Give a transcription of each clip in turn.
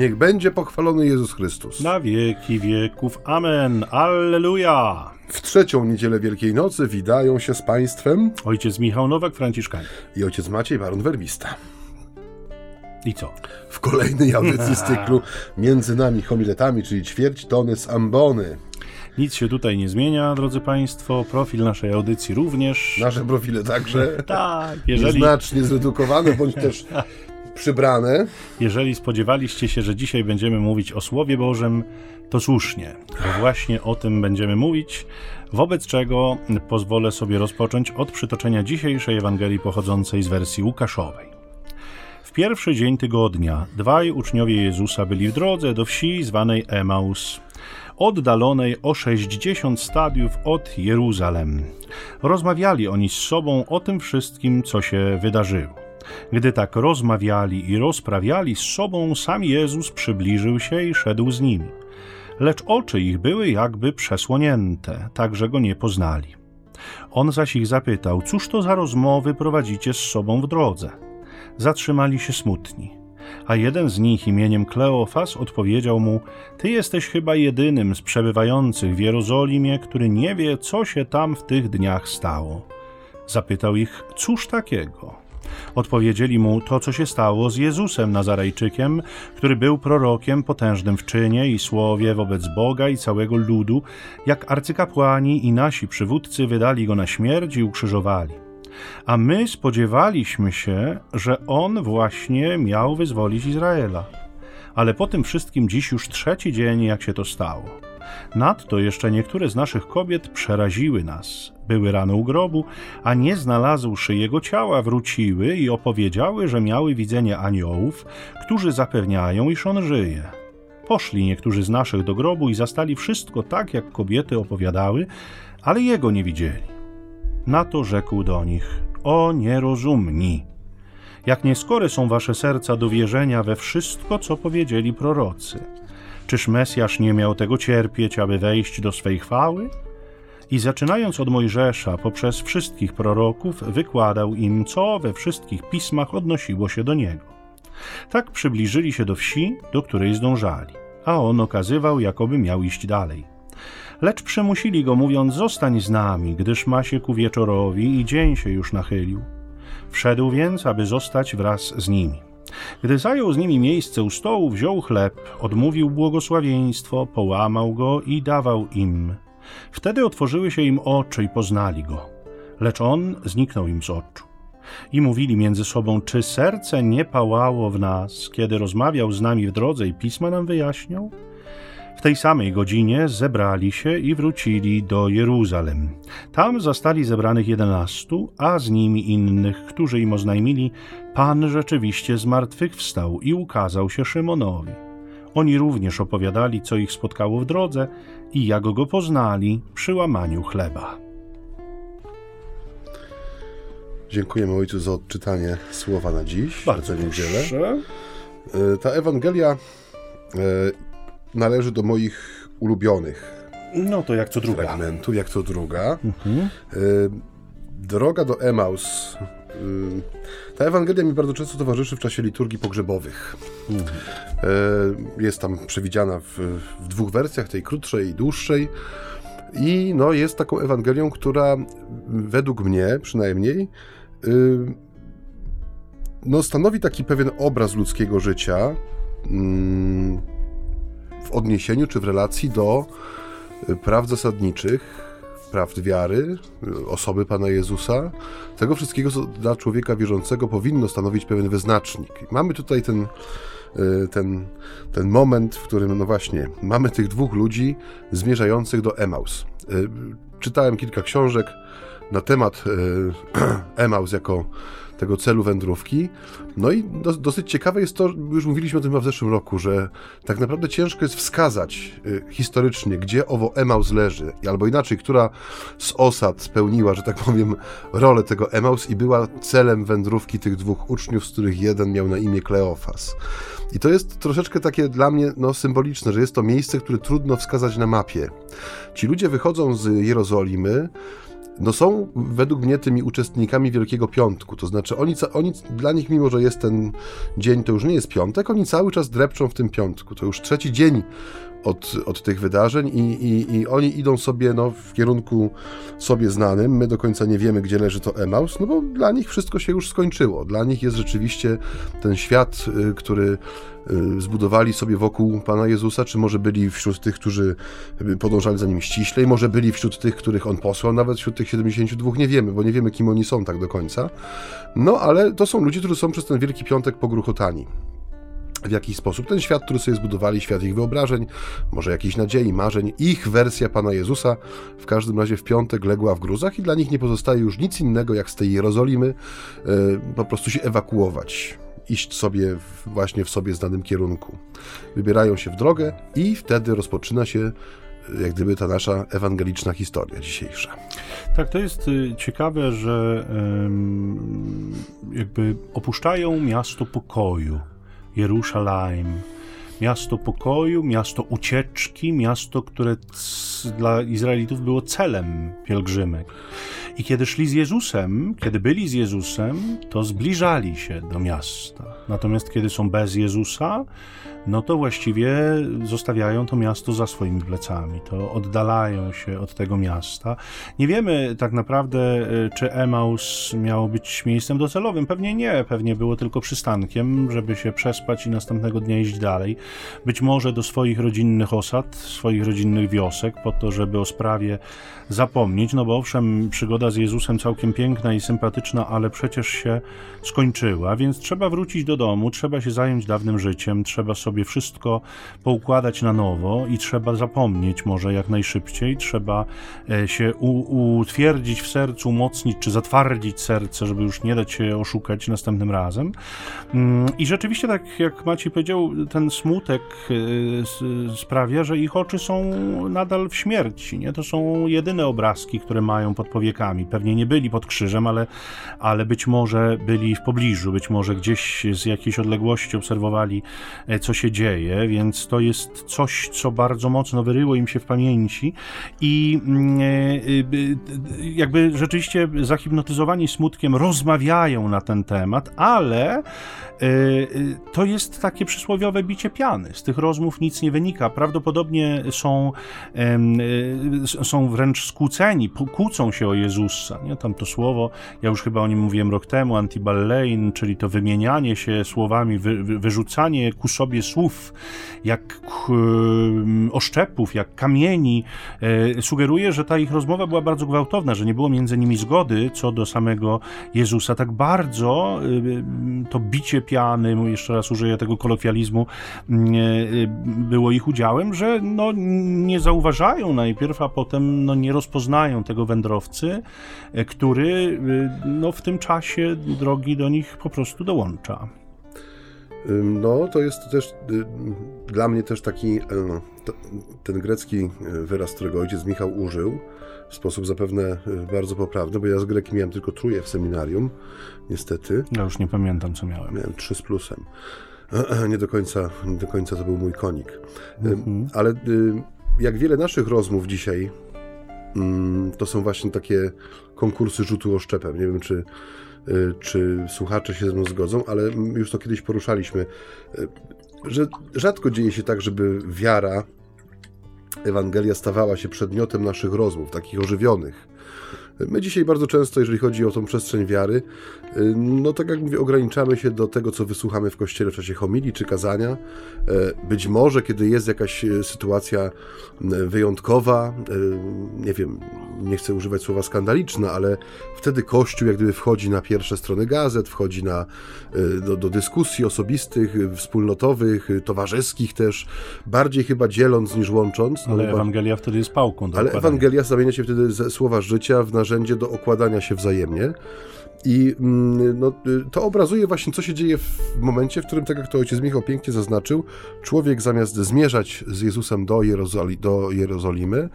Niech będzie pochwalony Jezus Chrystus. Na wieki wieków. Amen. Alleluja. W trzecią niedzielę Wielkiej Nocy witają się z Państwem Ojciec Michał Nowak, Franciszkanin. i ojciec Maciej Baron Werbista. I co? W kolejnej audycji z cyklu Między nami homiletami, czyli ćwierć tony z ambony. Nic się tutaj nie zmienia, drodzy Państwo. Profil naszej audycji również. Nasze profile także Tak, jeżeli, znacznie zredukowane, bądź też przybrane. jeżeli spodziewaliście się, że dzisiaj będziemy mówić o Słowie Bożym, to słusznie, bo właśnie o tym będziemy mówić. Wobec czego pozwolę sobie rozpocząć od przytoczenia dzisiejszej Ewangelii pochodzącej z wersji Łukaszowej. W pierwszy dzień tygodnia dwaj uczniowie Jezusa byli w drodze do wsi zwanej Emaus, oddalonej o 60 stadiów od Jeruzalem. Rozmawiali oni z sobą o tym wszystkim, co się wydarzyło. Gdy tak rozmawiali i rozprawiali z sobą, sam Jezus przybliżył się i szedł z nimi. Lecz oczy ich były jakby przesłonięte, tak że go nie poznali. On zaś ich zapytał, cóż to za rozmowy prowadzicie z sobą w drodze? Zatrzymali się smutni. A jeden z nich imieniem Kleofas odpowiedział mu: Ty jesteś chyba jedynym z przebywających w Jerozolimie, który nie wie, co się tam w tych dniach stało. Zapytał ich: Cóż takiego? Odpowiedzieli mu to, co się stało z Jezusem Nazarejczykiem, który był prorokiem potężnym w czynie i słowie wobec Boga i całego ludu, jak arcykapłani i nasi przywódcy wydali go na śmierć i ukrzyżowali. A my spodziewaliśmy się, że on właśnie miał wyzwolić Izraela. Ale po tym wszystkim dziś już trzeci dzień, jak się to stało. Nadto jeszcze niektóre z naszych kobiet przeraziły nas. Były rano u grobu, a nie znalazłszy jego ciała, wróciły i opowiedziały, że miały widzenie aniołów, którzy zapewniają, iż on żyje. Poszli niektórzy z naszych do grobu i zastali wszystko tak, jak kobiety opowiadały, ale jego nie widzieli. Na to rzekł do nich: O nierozumni! Jak nieskore są wasze serca do wierzenia we wszystko, co powiedzieli prorocy. Czyż Mesjasz nie miał tego cierpieć, aby wejść do swej chwały? I zaczynając od Mojżesza poprzez wszystkich proroków, wykładał im, co we wszystkich pismach odnosiło się do niego. Tak przybliżyli się do wsi, do której zdążali, a on okazywał, jakoby miał iść dalej. Lecz przymusili go, mówiąc: Zostań z nami, gdyż ma się ku wieczorowi i dzień się już nachylił. Wszedł więc, aby zostać wraz z nimi. Gdy zajął z nimi miejsce u stołu, wziął chleb, odmówił błogosławieństwo, połamał go i dawał im. Wtedy otworzyły się im oczy i poznali go. Lecz on zniknął im z oczu. I mówili między sobą, czy serce nie pałało w nas, kiedy rozmawiał z nami w drodze i pisma nam wyjaśniał? W tej samej godzinie zebrali się i wrócili do Jeruzalem. Tam zastali zebranych jedenastu, a z nimi innych, którzy im oznajmili, Pan rzeczywiście zmartwychwstał i ukazał się Szymonowi. Oni również opowiadali, co ich spotkało w drodze i jak go poznali przy łamaniu chleba. Dziękujemy ojcu za odczytanie słowa na dziś. Bardzo tę niedzielę. E, Ta Ewangelia e, należy do moich ulubionych No to jak co druga. fragmentów, jak to druga. Mhm. E, Droga do Emaus. Ta Ewangelia mi bardzo często towarzyszy w czasie liturgii pogrzebowych. E, Jest tam przewidziana w, w dwóch wersjach, tej krótszej i dłuższej. I no, jest taką Ewangelią, która według mnie przynajmniej no, stanowi taki pewien obraz ludzkiego życia w odniesieniu czy w relacji do y, praw zasadniczych, prawd wiary, osoby Pana Jezusa. Tego wszystkiego, co dla człowieka wierzącego powinno stanowić pewien wyznacznik. Mamy tutaj ten, y, ten, ten moment, w którym, no właśnie, mamy tych dwóch ludzi zmierzających do Emaus. Y, Czytałem kilka książek na temat y, Emaus jako tego celu wędrówki. No i do, dosyć ciekawe jest to, już mówiliśmy o tym w zeszłym roku, że tak naprawdę ciężko jest wskazać y, historycznie, gdzie owo Emaus leży, albo inaczej, która z osad spełniła, że tak powiem, rolę tego Emaus i była celem wędrówki tych dwóch uczniów, z których jeden miał na imię Kleofas. I to jest troszeczkę takie dla mnie no, symboliczne, że jest to miejsce, które trudno wskazać na mapie. Ci ludzie wychodzą z Jerozolimy no są według mnie tymi uczestnikami Wielkiego Piątku. To znaczy, oni, oni, dla nich, mimo że jest ten dzień, to już nie jest piątek, oni cały czas drepczą w tym piątku. To już trzeci dzień od, od tych wydarzeń i, i, i oni idą sobie no, w kierunku sobie znanym. My do końca nie wiemy, gdzie leży to Emaus, no bo dla nich wszystko się już skończyło. Dla nich jest rzeczywiście ten świat, y, który y, zbudowali sobie wokół Pana Jezusa, czy może byli wśród tych, którzy podążali za nim ściślej, może byli wśród tych, których on posłał, nawet wśród tych 72, nie wiemy, bo nie wiemy, kim oni są tak do końca. No, ale to są ludzie, którzy są przez ten Wielki Piątek pogruchotani w jakiś sposób ten świat, który sobie zbudowali, świat ich wyobrażeń, może jakiejś nadziei, marzeń, ich wersja Pana Jezusa w każdym razie w piątek legła w gruzach i dla nich nie pozostaje już nic innego, jak z tej Jerozolimy e, po prostu się ewakuować iść sobie właśnie w sobie znanym kierunku. Wybierają się w drogę i wtedy rozpoczyna się e, jak gdyby ta nasza ewangeliczna historia dzisiejsza. Tak, to jest y, ciekawe, że jakby opuszczają miasto pokoju Jerusalem. Miasto pokoju, miasto ucieczki, miasto, które dla Izraelitów było celem pielgrzymek. I kiedy szli z Jezusem, kiedy byli z Jezusem, to zbliżali się do miasta. Natomiast kiedy są bez Jezusa, no to właściwie zostawiają to miasto za swoimi plecami, to oddalają się od tego miasta. Nie wiemy tak naprawdę, e, czy Emaus miał być miejscem docelowym. Pewnie nie, pewnie było tylko przystankiem, żeby się przespać i następnego dnia iść dalej. Być może do swoich rodzinnych osad, swoich rodzinnych wiosek, po to, żeby o sprawie zapomnieć, no bo owszem, przygoda z Jezusem całkiem piękna i sympatyczna, ale przecież się skończyła, więc trzeba wrócić do domu, trzeba się zająć dawnym życiem, trzeba sobie wszystko poukładać na nowo i trzeba zapomnieć może jak najszybciej, trzeba e, się utwierdzić w sercu, umocnić czy zatwardzić serce, żeby już nie dać się oszukać następnym razem. Mm, I rzeczywiście, tak jak Maciej powiedział, ten smutek e, sprawia, że ich oczy są nadal w śmierci. Nie? To są jedyne obrazki, które mają pod powiekami. Pewnie nie byli pod krzyżem, ale, ale być może byli w pobliżu, być może gdzieś z jakiejś odległości obserwowali, e, co się dzieje, więc to jest coś, co bardzo mocno wyryło im się w pamięci i mm, e, e, jakby rzeczywiście zahipnotyzowani smutkiem rozmawiają na ten temat, ale to jest takie przysłowiowe bicie piany. Z tych rozmów nic nie wynika. Prawdopodobnie są, są wręcz skłóceni, kłócą się o Jezusa. Nie? Tam to słowo, ja już chyba o nim mówiłem rok temu, antiballein, czyli to wymienianie się słowami, wy, wyrzucanie ku sobie słów, jak oszczepów, jak kamieni, e, sugeruje, że ta ich rozmowa była bardzo gwałtowna, że nie było między nimi zgody co do samego Jezusa. Tak bardzo e, to bicie piany, jeszcze raz użyję tego kolokwializmu, e, było ich udziałem, że no, nie zauważają najpierw, a potem no, nie rozpoznają tego wędrowcy, który no, w tym czasie drogi do nich po prostu dołącza. No, to jest też y, dla mnie też taki ten grecki wyraz, którego ojciec Michał użył, w sposób zapewne y, bardzo poprawny, bo ja z greki miałem tylko truje w seminarium, niestety. Ja już nie pamiętam, co miałem. Miałem trzy z plusem. Nie do końca, nie do końca to był mój konik. Mhm. Ale y, jak wiele naszych rozmów dzisiaj, mm, to są właśnie takie konkursy rzutu oszczepem. Nie wiem, czy Y, czy słuchacze się ze mną zgodzą, ale już to kiedyś poruszaliśmy, y, że rzadko dzieje się tak, żeby wiara, Ewangelia stawała się przedmiotem naszych rozmów, takich ożywionych. My dzisiaj bardzo często, jeżeli chodzi o tą przestrzeń wiary, y, no tak jak mówię, ograniczamy się do tego, co wysłuchamy w kościele w czasie homilii czy kazania. E, być może, kiedy jest jakaś e, sytuacja wyjątkowa, e, nie wiem, nie chcę używać słowa skandaliczna, ale wtedy Kościół jak gdyby wchodzi na pierwsze strony gazet, wchodzi na, do, do dyskusji osobistych, wspólnotowych, towarzyskich też, bardziej chyba dzieląc niż łącząc. Ale no, Ewangelia wtedy jest pałką. ale Ewangelia zamienia się wtedy ze słowa życia w narzędzie do okładania się wzajemnie. I mm, no, to obrazuje właśnie, co się dzieje w momencie, w którym, tak jak to ojciec Michał pięknie zaznaczył, człowiek zamiast zmierzać z Jezusem do, Jerozoli, do Jerozolimy,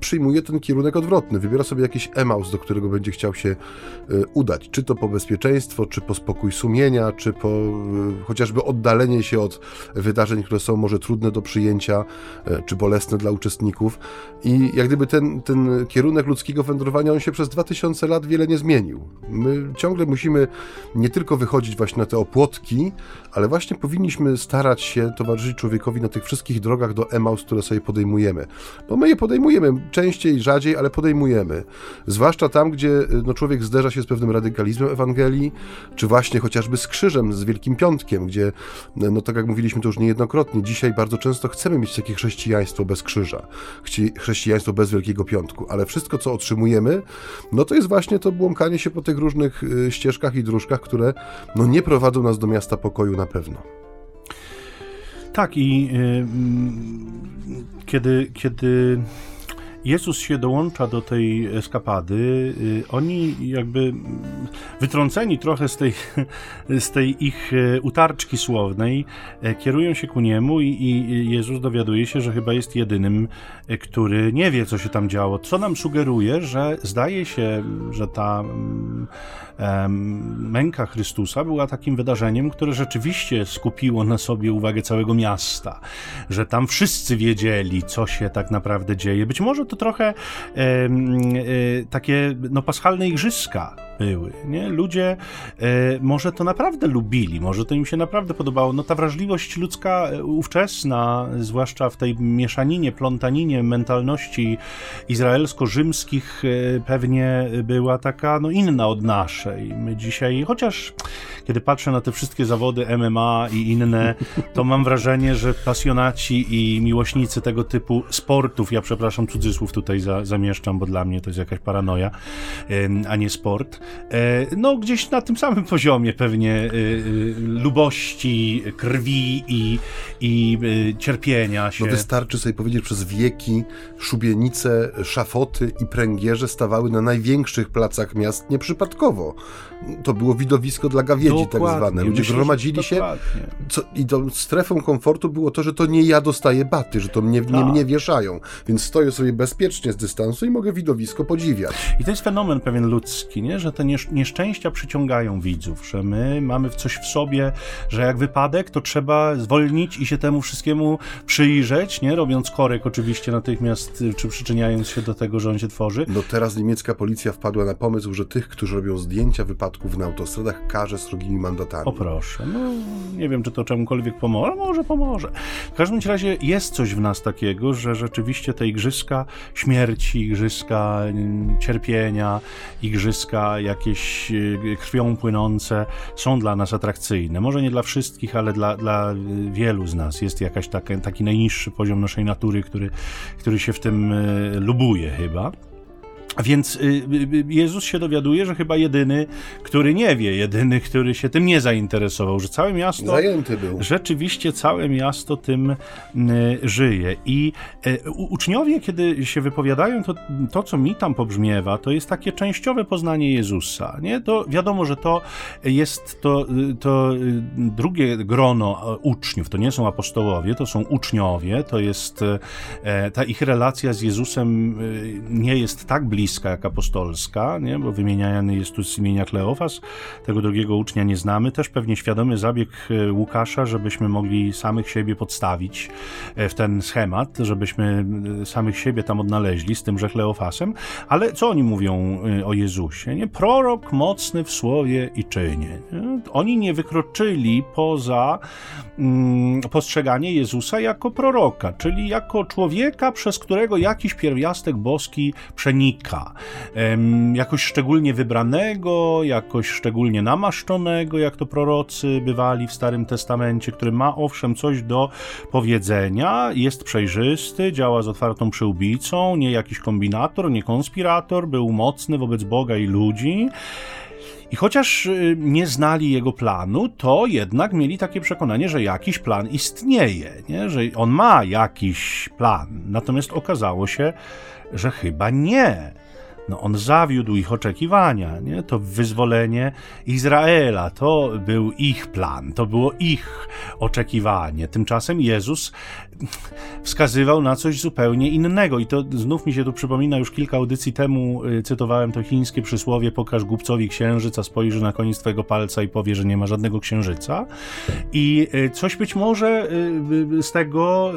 przyjmuje ten kierunek odwrotny. Wybiera sobie jakiś emaus, do którego będzie chciał się udać. Czy to po bezpieczeństwo, czy po spokój sumienia, czy po chociażby oddalenie się od wydarzeń, które są może trudne do przyjęcia, czy bolesne dla uczestników. I jak gdyby ten, ten kierunek ludzkiego wędrowania, on się przez 2000 lat wiele nie zmienił. My ciągle musimy nie tylko wychodzić właśnie na te opłotki, ale właśnie powinniśmy starać się towarzyszyć człowiekowi na tych wszystkich drogach do Emaus, które sobie podejmujemy. Bo my je podejmujemy częściej, rzadziej, ale podejmujemy. Zwłaszcza tam, gdzie no, człowiek zderza się z pewnym radykalizmem Ewangelii, czy właśnie chociażby z krzyżem, z Wielkim Piątkiem, gdzie, no tak jak mówiliśmy to już niejednokrotnie, dzisiaj bardzo często chcemy mieć takie chrześcijaństwo bez krzyża, chrześcijaństwo bez Wielkiego Piątku, ale wszystko, co otrzymujemy, no to jest właśnie to błąkanie się po tych różnych y, ścieżkach i dróżkach, które no nie prowadzą nas do miasta pokoju na pewno. Tak i yy, kiedy, kiedy Jezus się dołącza do tej eskapady, y, oni jakby wytrąceni trochę z tej, z tej ich y, utarczki słownej, e, kierują się ku niemu i, i Jezus dowiaduje się, że chyba jest jedynym, który nie wie, co się tam działo. Co nam sugeruje, że zdaje się, że ta męka Chrystusa była takim wydarzeniem, które rzeczywiście skupiło na sobie uwagę całego miasta, że tam wszyscy wiedzieli, co się tak naprawdę dzieje. Być może to trochę e, takie no, paschalne igrzyska były. Nie? Ludzie e, może to naprawdę lubili, może to im się naprawdę podobało. No ta wrażliwość ludzka e, ówczesna, zwłaszcza w tej mieszaninie, plątaninie mentalności izraelsko-rzymskich e, pewnie była taka no, inna od naszej. My dzisiaj, chociaż kiedy patrzę na te wszystkie zawody MMA i inne, to mam wrażenie, że pasjonaci i miłośnicy tego typu sportów, ja przepraszam, cudzysłów tutaj za, zamieszczam, bo dla mnie to jest jakaś paranoja, a nie sport, no gdzieś na tym samym poziomie pewnie e, e, lubości, krwi i, i cierpienia się. No wystarczy sobie powiedzieć, przez wieki szubienice, szafoty i pręgierze stawały na największych placach miast nieprzypadkowo. To było widowisko dla gawiedzi tak dokładnie. tak zwane. Ludzie Myślę, gromadzili się co, i tą strefą komfortu było to, że to nie ja dostaję baty, że to mnie, nie tak. mnie wieszają. Więc stoję sobie bezpiecznie z dystansu i mogę widowisko podziwiać. I to jest fenomen pewien ludzki, nie? że te nieszczęścia przyciągają widzów, że my mamy coś w sobie, że jak wypadek, to trzeba zwolnić i się temu wszystkiemu przyjrzeć, nie? robiąc korek oczywiście natychmiast, czy przyczyniając się do tego, że on się tworzy. No teraz niemiecka policja wpadła na pomysł, że tych, którzy robią zdjęcia wypadków na autostradach, karze srogimi mandatami. O proszę, no nie wiem, czy to czemukolwiek pomoże, może pomoże. W każdym razie jest coś w nas takiego, że rzeczywiście te igrzyska śmierci, igrzyska mm, cierpienia, igrzyska jakieś y, krwią płynące są dla nas atrakcyjne. Może nie dla wszystkich, ale dla, dla wielu z nas jest jakaś taka, taki najniższy poziom naszej natury, który, który się w tym y, lubuje chyba. Więc y, y, Jezus się dowiaduje, że chyba jedyny, który nie wie, jedyny, który się tym nie zainteresował, że całe miasto. Zajęty był. Rzeczywiście całe miasto tym y, żyje. I uczniowie, kiedy się wypowiadają, to, to co mi tam pobrzmiewa, to jest takie częściowe poznanie Jezusa. Nie? To wiadomo, że to jest to, to drugie grono uczniów. To nie są apostołowie, to są uczniowie. To jest ta ich relacja z Jezusem nie jest tak bliska bliska jak apostolska, nie? bo wymieniany jest tu z imienia Kleofas. Tego drugiego ucznia nie znamy. Też pewnie świadomy zabieg e, Łukasza, żebyśmy mogli samych siebie podstawić e, w ten schemat, żebyśmy e, samych siebie tam odnaleźli z tymże Kleofasem. Ale co oni mówią o Jezusie? Nie? Prorok mocny w słowie i czynie. Nie? Oni nie wykroczyli poza mm, postrzeganie Jezusa jako proroka, czyli jako człowieka, przez którego jakiś pierwiastek boski przenika jakoś szczególnie wybranego, jakoś szczególnie namaszczonego, jak to prorocy bywali w Starym Testamencie, który ma owszem coś do powiedzenia, jest przejrzysty, działa z otwartą przyłbicą, nie jakiś kombinator, nie konspirator, był mocny wobec Boga i ludzi. I chociaż y, nie znali jego planu, to jednak mieli takie przekonanie, że jakiś plan istnieje, nie? że on ma jakiś plan. Natomiast okazało się, że chyba nie no on zawiódł ich oczekiwania, nie? To wyzwolenie Izraela, to był ich plan, to było ich oczekiwanie. Tymczasem Jezus wskazywał na coś zupełnie innego i to znów mi się tu przypomina, już kilka audycji temu y, cytowałem to chińskie przysłowie pokaż głupcowi księżyc, a spojrzy na koniec twojego palca i powie, że nie ma żadnego księżyca i y, coś być może y, z tego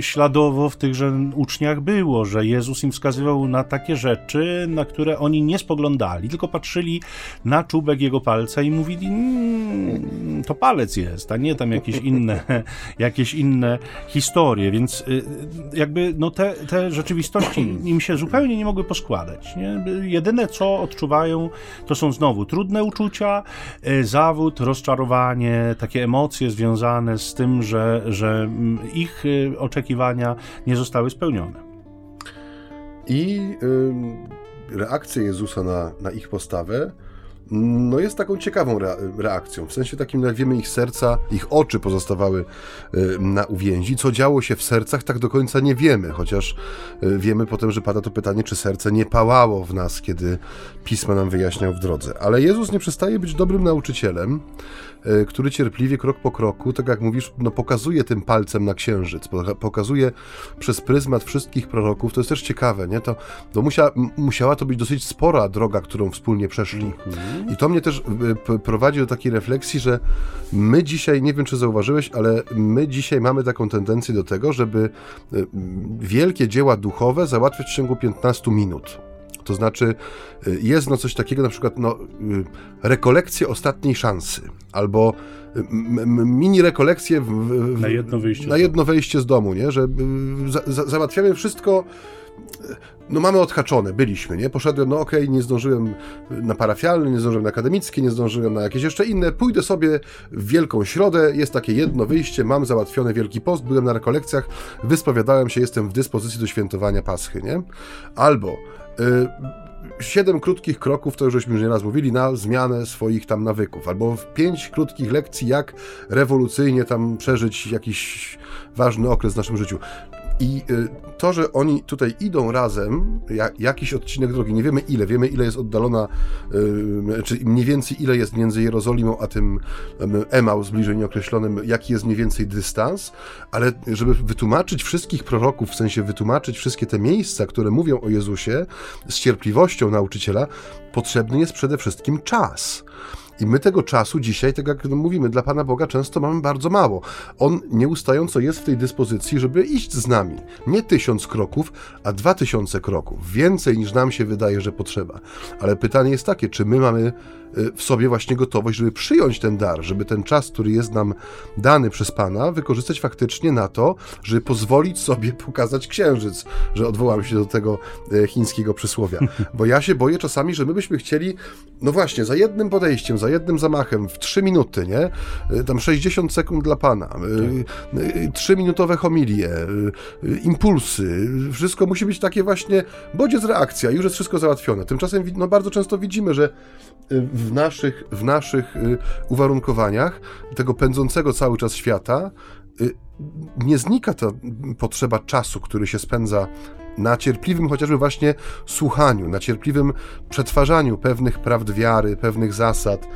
śladowo w tychże uczniach było, że Jezus im wskazywał na takie rzeczy, na które oni nie spoglądali, tylko patrzyli na czubek jego palca i mówili, mmm, to palec jest, a nie tam jakieś inne, jakieś inne historie, więc y, jakby no te, te rzeczywistości im się zupełnie nie mogły poskładać. Nie? Jedyne co odczuwają to są znowu trudne uczucia, y, zawód, rozczarowanie, takie emocje związane z tym, że, że mm, ich y, oczekiwania nie zostały spełnione. I reakcja Jezusa na, na ich postawę no jest taką ciekawą reakcją. W sensie takim, jak wiemy, ich serca, ich oczy pozostawały y, na uwięzi. Co działo się w sercach, tak do końca nie wiemy, chociaż y, wiemy potem, że pada to pytanie, czy serce nie pałało w nas, kiedy pisma nam wyjaśniał w drodze. Ale Jezus nie przestaje być dobrym nauczycielem. E, który cierpliwie, krok po kroku, tak jak mówisz, no pokazuje tym palcem na księżyc, pokazuje przez pryzmat wszystkich proroków. To jest też ciekawe, nie? To, to musia, musiała to być dosyć spora droga, którą wspólnie przeszli. Mhm. I to mnie też e, prowadzi do takiej refleksji, że my dzisiaj, nie wiem czy zauważyłeś, ale my dzisiaj mamy taką tendencję do tego, żeby e, wielkie dzieła duchowe załatwiać w ciągu 15 minut. To znaczy, y, jest no coś takiego, na przykład no, y, rekolekcje ostatniej szansy, albo y, mini rekolekcje w, w, na jedno wyjście, na jedno wejście z domu, nie? że za, za, załatwiamy wszystko no mamy odhaczone, byliśmy, nie? Poszedłem, no okej, okay, nie zdążyłem na parafialny, nie zdążyłem na akademickie, nie zdążyłem na jakieś jeszcze inne, pójdę sobie w Wielką Środę, jest takie jedno wyjście, mam załatwiony Wielki Post, byłem na rekolekcjach, wyspowiadałem się, jestem w dyspozycji do świętowania Paschy, nie? Albo siedem krótkich kroków, to już żeśmy już nieraz mówili, na zmianę swoich tam nawyków, albo pięć krótkich lekcji, jak rewolucyjnie tam przeżyć jakiś ważny okres w naszym życiu. I y, to, że oni tutaj idą razem, jakiś odcinek drogi, nie wiemy ile, wiemy ile jest oddalona, y, czy mniej więcej ile jest między Jerozolimą a tym Emaus, bliżej nieokreślonym, jaki jest mniej więcej dystans, ale żeby wytłumaczyć wszystkich proroków, w sensie wytłumaczyć wszystkie te miejsca, które mówią o Jezusie z cierpliwością nauczyciela, potrzebny jest przede wszystkim czas. I my tego czasu dzisiaj, tak jak mówimy, dla Pana Boga często mamy bardzo mało. On nieustająco jest w tej dyspozycji, żeby iść z nami. Nie tysiąc kroków, a dwa tysiące kroków. Więcej niż nam się wydaje, że potrzeba. Ale pytanie jest takie, czy my mamy w sobie właśnie gotowość, żeby przyjąć ten dar, żeby ten czas, który jest nam dany przez Pana, wykorzystać faktycznie na to, żeby pozwolić sobie pokazać księżyc, że odwołam się do tego e, chińskiego przysłowia. Bo ja się boję czasami, że my byśmy chcieli, no właśnie, za jednym podejściem, za jednym zamachem, w trzy minuty, nie? E, tam 60 sekund dla Pana, e, trzyminutowe homilie, impulsy, wszystko musi być takie właśnie, bodziec reakcja, już jest wszystko załatwione. Tymczasem no, bardzo często widzimy, że w naszych, w naszych y, uwarunkowaniach tego pędzącego cały czas świata y, nie znika ta potrzeba czasu, który się spędza na cierpliwym chociażby właśnie słuchaniu, na cierpliwym przetwarzaniu pewnych prawd wiary, pewnych zasad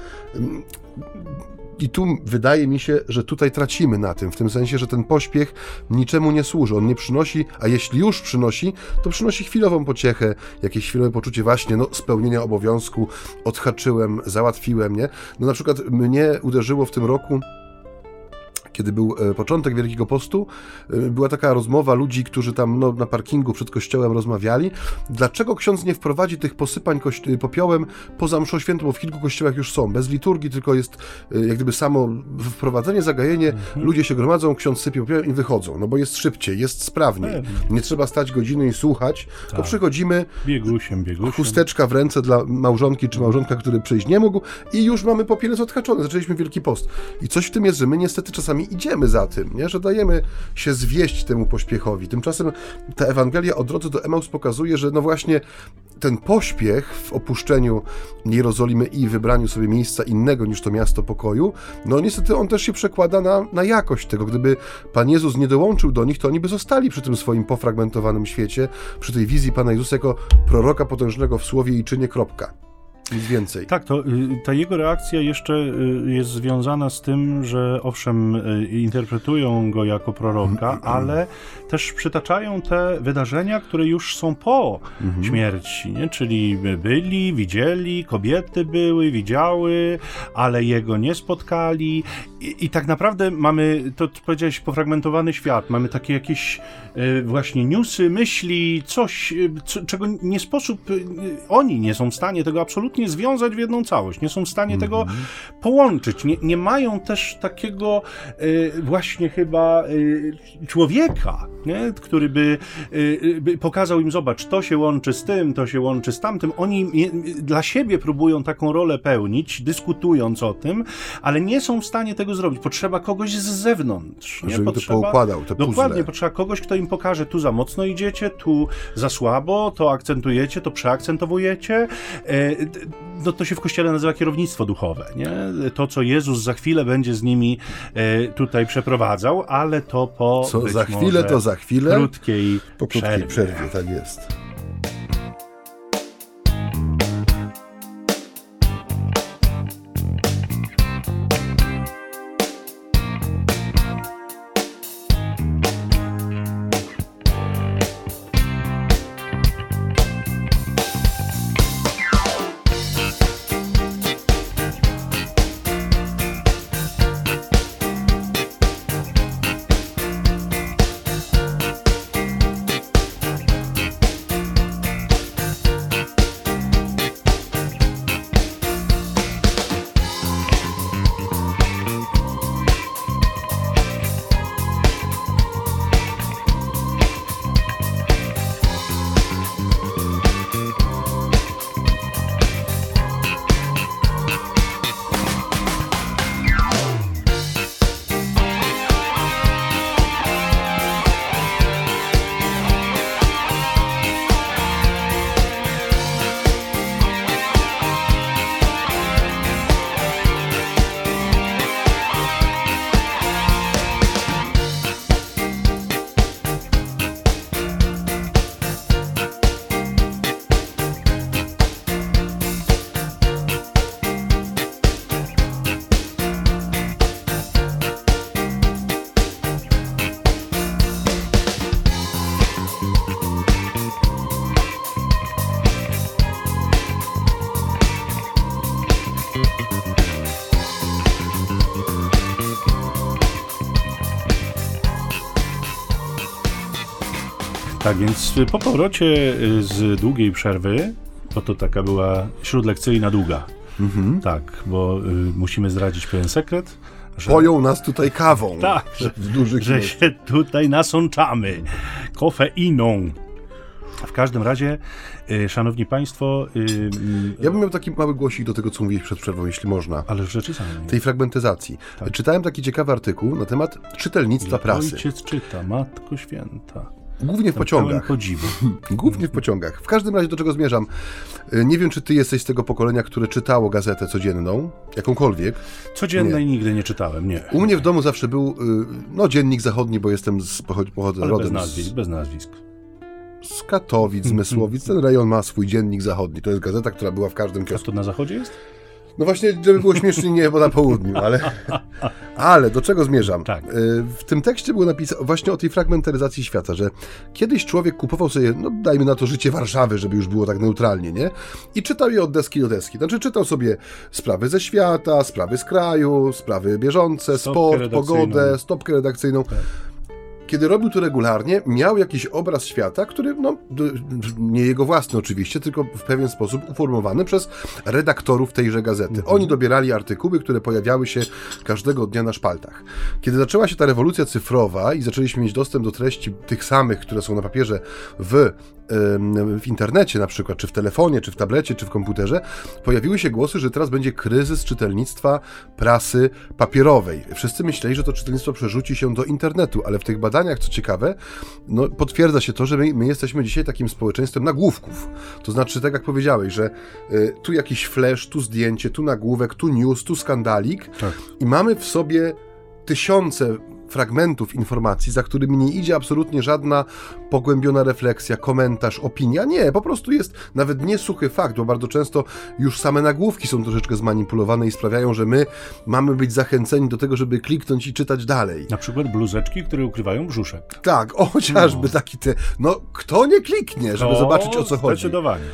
i tu wydaje mi się, że tutaj tracimy na tym, w tym sensie, że ten pośpiech niczemu nie służy. On nie przynosi, a jeśli już przynosi, to przynosi chwilową pociechę, jakieś chwilowe poczucie właśnie no, spełnienia obowiązku, odhaczyłem, załatwiłem, nie? No na przykład mnie uderzyło w tym roku kiedy był e, początek Wielkiego Postu, e, była taka rozmowa ludzi, którzy tam no, na parkingu przed kościołem rozmawiali, dlaczego ksiądz nie wprowadzi tych posypań e, popiołem poza mszą świętą, bo w kilku kościołach już są, bez liturgii, tylko jest jak gdyby samo wprowadzenie, zagajenie, mhm. ludzie się gromadzą, ksiądz sypie popiołem i wychodzą, no bo jest szybciej, jest sprawniej. Nie trzeba stać godziny i słuchać, tak. tylko przychodzimy, biegusiem, biegusiem. chusteczka w ręce dla małżonki czy małżonka, który przyjść nie mógł i już mamy popielec odhaczony, zaczęliśmy Wielki Post. I coś w tym jest, że my niestety czasami idziemy za tym, nie? że dajemy się zwieść temu pośpiechowi. Tymczasem ta Ewangelia o drodze do Emaus pokazuje, że no właśnie ten pośpiech w opuszczeniu Jerozolimy i wybraniu sobie miejsca innego niż to miasto pokoju, no niestety on też się przekłada na, na jakość tego. Gdyby Pan Jezus nie dołączył do nich, to oni by zostali przy tym swoim pofragmentowanym świecie, przy tej wizji Pana Jezusa jako proroka potężnego w słowie i czynie, kropka. Nic więcej. Tak, to y, ta jego reakcja jeszcze y, jest związana z tym, że owszem, y, interpretują go jako proroka, mm, ale też przytaczają te wydarzenia, które już są po mm. śmierci, nie? czyli byli, widzieli, kobiety były, widziały, ale jego nie spotkali i, i tak naprawdę mamy, to powiedziałeś, pofragmentowany świat, mamy takie jakieś właśnie newsy, myśli, coś, co, czego nie sposób, oni nie są w stanie tego absolutnie absolutnie związać w jedną całość. Nie są w stanie tego mhm. połączyć. Nie, nie mają też takiego y, właśnie chyba y, człowieka, nie? który by, y, by, pokazał im, zobacz, to się łączy z tym, to się łączy z tamtym. Oni dla siebie próbują taką rolę pełnić, dyskutując o tym, ale nie są w stanie tego zrobić. Potrzeba kogoś z zewnątrz. Nie? Żeby potrzeba, to poukładał, te puzzle. Dokładnie, potrzeba kogoś, kto im pokaże, tu za mocno idziecie, tu za słabo, to akcentujecie, to przeakcentowujecie no to się w kościele nazywa kierownictwo duchowe, nie? To, co Jezus za chwilę będzie z nimi e, tutaj przeprowadzał, ale to po co za chwilę, to za chwilę, krótkiej, po krótkiej przerwie. przerwie, tak jest. Tak, więc po powrocie y, z długiej przerwy, bo to taka była śródlekcyjna długa. Mhm. Tak, bo y, musimy zdradzić pewien sekret. Że, Poją nas tutaj kawą. Tak, że, że się tutaj nasączamy kofeiną. W każdym razie, y, szanowni państwo... Y, y, ja bym miał taki mały głosik do tego, co mówiłeś przed przerwą, jeśli można. Ale w rzeczy samej. Tej fragmentyzacji. Tak. Czytałem taki ciekawy artykuł na temat czytelnictwa prasy. Ojciec czyta, Matko Święta. Głównie w pociągach. Głównie w pociągach. W każdym razie do czego zmierzam? Y, nie wiem, czy ty jesteś z tego pokolenia, które czytało gazetę codzienną, jakąkolwiek. Codziennej nie. nigdy nie czytałem, nie. U mnie w domu zawsze był, y, no, dziennik zachodni, bo jestem z, pochodzę Ale rodem bez nazwisk, z, bez nazwisk. Z Katowic, z Mysłowic. Ten rejon ma swój dziennik zachodni. To jest gazeta, która była w każdym kiosku. A to na zachodzie jest? No właśnie, żeby było śmiesznie, nie, bo na południu, ale, ale do czego zmierzam? Tak. Y, w tym tekście było napisane właśnie o tej fragmentaryzacji świata, że kiedyś człowiek kupował sobie, no dajmy na to życie Warszawy, żeby już było tak neutralnie, nie? I czytał je od deski do deski. Znaczy czytał sobie sprawy ze świata, sprawy z kraju, sprawy bieżące, sport, pogodę, stopkę redakcyjną. Tak kiedy robił to regularnie, miał jakiś obraz świata, który, no, nie jego własny oczywiście, tylko w pewien sposób uformowany przez redaktorów tejże gazety. Mhm. Oni dobierali artykuły, które pojawiały się każdego dnia na szpaltach. Kiedy zaczęła się ta rewolucja cyfrowa i zaczęliśmy mieć dostęp do treści tych samych, które są na papierze w w internecie na przykład, czy w telefonie, czy w tablecie, czy w komputerze, pojawiły się głosy, że teraz będzie kryzys czytelnictwa prasy papierowej. Wszyscy myśleli, że to czytelnictwo przerzuci się do internetu, ale w tych badaniach, co ciekawe, no, potwierdza się to, że my, my jesteśmy dzisiaj takim społeczeństwem nagłówków. To znaczy, tak jak powiedziałeś, że y, tu jakiś flash, tu zdjęcie, tu nagłówek, tu news, tu skandalik tak. i mamy w sobie tysiące fragmentów informacji, za którymi nie idzie absolutnie żadna pogłębiona refleksja, komentarz, opinia. Nie, po prostu jest nawet nie suchy fakt, bo bardzo często już same nagłówki są troszeczkę zmanipulowane i sprawiają, że my mamy być zachęceni do tego, żeby kliknąć i czytać dalej. Na przykład bluzeczki, które ukrywają brzuszek. Tak, o, chociażby no. taki te. No, kto nie kliknie, żeby to zobaczyć o co chodzi? Zdecydowanie.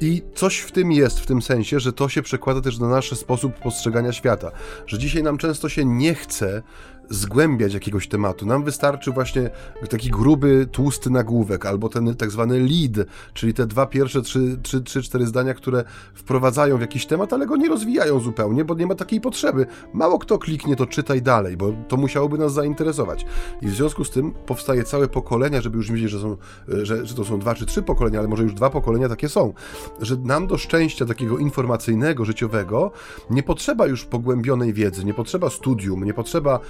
I coś w tym jest, w tym sensie, że to się przekłada też na nasz sposób postrzegania świata. Że dzisiaj nam często się nie chce zgłębiać jakiegoś tematu. Nam wystarczy właśnie taki gruby, tłusty nagłówek, albo ten tak zwany lead, czyli te dwa pierwsze, trzy, trzy, trzy, cztery zdania, które wprowadzają w jakiś temat, ale go nie rozwijają zupełnie, bo nie ma takiej potrzeby. Mało kto kliknie, to czytaj dalej, bo to musiałoby nas zainteresować. I w związku z tym powstaje całe pokolenia, żeby już wiedzieć, że, są, że, że to są dwa czy trzy pokolenia, ale może już dwa pokolenia takie są, że nam do szczęścia takiego informacyjnego, życiowego nie potrzeba już pogłębionej wiedzy, nie potrzeba studium, nie potrzeba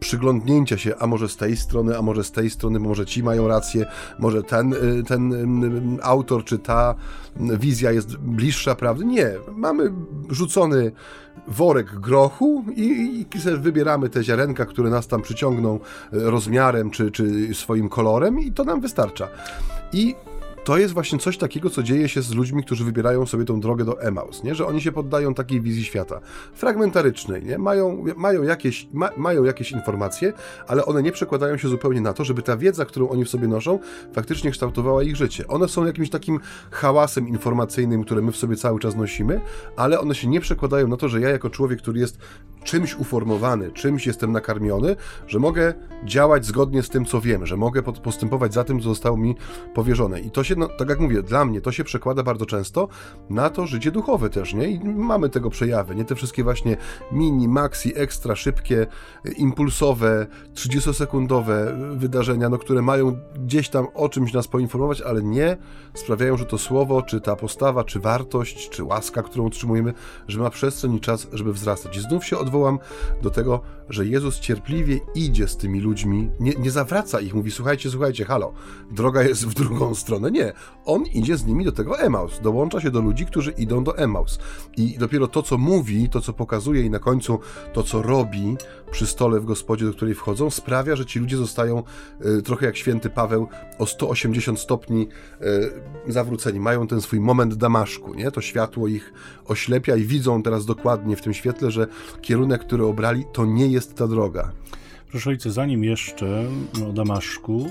przyglądnięcia się, a może z tej strony, a może z tej strony, może ci mają rację, może ten, y, ten y, autor czy ta wizja jest bliższa prawdy. Nie, mamy rzucony worek grochu i, i wybieramy te ziarenka, które nas tam przyciągną y, rozmiarem czy, czy swoim kolorem i to nam wystarcza. I to jest właśnie coś takiego, co dzieje się z ludźmi, którzy wybierają sobie tą drogę do Emaus, nie? że oni się poddają takiej wizji świata fragmentarycznej, nie? Mają, mają, jakieś, ma, mają jakieś informacje, ale one nie przekładają się zupełnie na to, żeby ta wiedza, którą oni w sobie noszą, faktycznie kształtowała ich życie. One są jakimś takim hałasem informacyjnym, które my w sobie cały czas nosimy, ale one się nie przekładają na to, że ja jako człowiek, który jest czymś uformowany, czymś jestem nakarmiony, że mogę działać zgodnie z tym, co wiem, że mogę postępować za tym, co zostało mi powierzone. I to się no, tak jak mówię, dla mnie to się przekłada bardzo często na to życie duchowe też, nie? I mamy tego przejawy, nie? Te wszystkie właśnie mini, maxi, ekstra, szybkie, impulsowe, 30-sekundowe wydarzenia, no, które mają gdzieś tam o czymś nas poinformować, ale nie sprawiają, że to słowo, czy ta postawa, czy wartość, czy łaska, którą otrzymujemy, że ma przestrzeń i czas, żeby wzrastać. I znów się do tego, że Jezus cierpliwie idzie z tymi ludźmi, nie, nie zawraca ich, mówi, słuchajcie, słuchajcie, halo, droga jest w drugą stronę. Nie, on idzie z nimi do tego Emaus, dołącza się do ludzi, którzy idą do Emaus. I dopiero to, co mówi, to, co pokazuje i na końcu to, co robi przy stole w gospodzie, do której wchodzą, sprawia, że ci ludzie zostają y, trochę jak święty Paweł o 180 stopni y, zawróceni. Mają ten swój moment Damaszku, nie? To światło ich oślepia i widzą teraz dokładnie w tym świetle, że kierunek, który obrali, to nie jest ta droga. Proszę ojca, zanim jeszcze o Damaszku,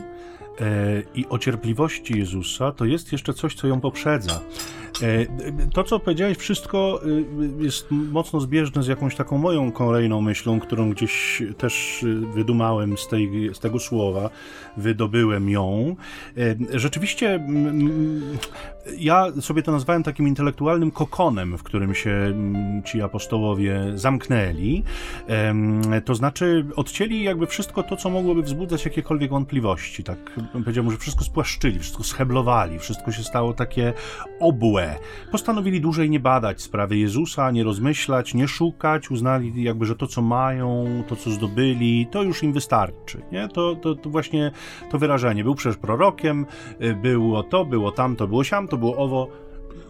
E, i o cierpliwości Jezusa, to jest jeszcze coś, co ją poprzedza. E, to, co powiedziałeś, wszystko e, jest mocno zbieżne z jakąś taką moją kolejną myślą, którą gdzieś też wydumałem z, tej, z tego słowa, wydobyłem ją. Rzeczywiście ja sobie to nazwałem takim intelektualnym kokonem, w którym się ci apostołowie zamknęli. To znaczy odcięli jakby wszystko to, co mogłoby wzbudzać jakiekolwiek wątpliwości. Tak powiedziałbym, że wszystko spłaszczyli, wszystko scheblowali, wszystko się stało takie obłe. Postanowili dłużej nie badać sprawy Jezusa, nie rozmyślać, nie szukać, uznali jakby, że to, co mają, to, co zdobyli, to już im wystarczy. Nie? To, to, to właśnie to wyrażenie. Był przecież prorokiem, y, było to, było tamto, było siamto, było owo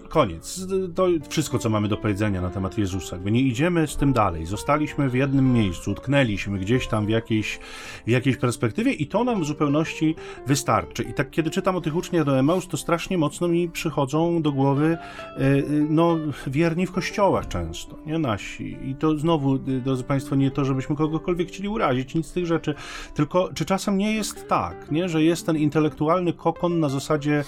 koniec. To wszystko, co mamy do powiedzenia na temat Jezusa. Jakby nie idziemy z tym dalej. Zostaliśmy w jednym miejscu, utknęliśmy gdzieś tam w jakiejś, w jakiejś perspektywie i to nam w zupełności wystarczy. I tak, kiedy czytam o tych uczniach do Emaus, to strasznie mocno mi przychodzą do głowy e, no, wierni w kościołach często, nie nasi. I to znowu, e, drodzy Państwo, nie to, żebyśmy kogokolwiek chcieli urazić, nic z tych rzeczy, tylko czy czasem nie jest tak, nie, że jest ten intelektualny kokon na zasadzie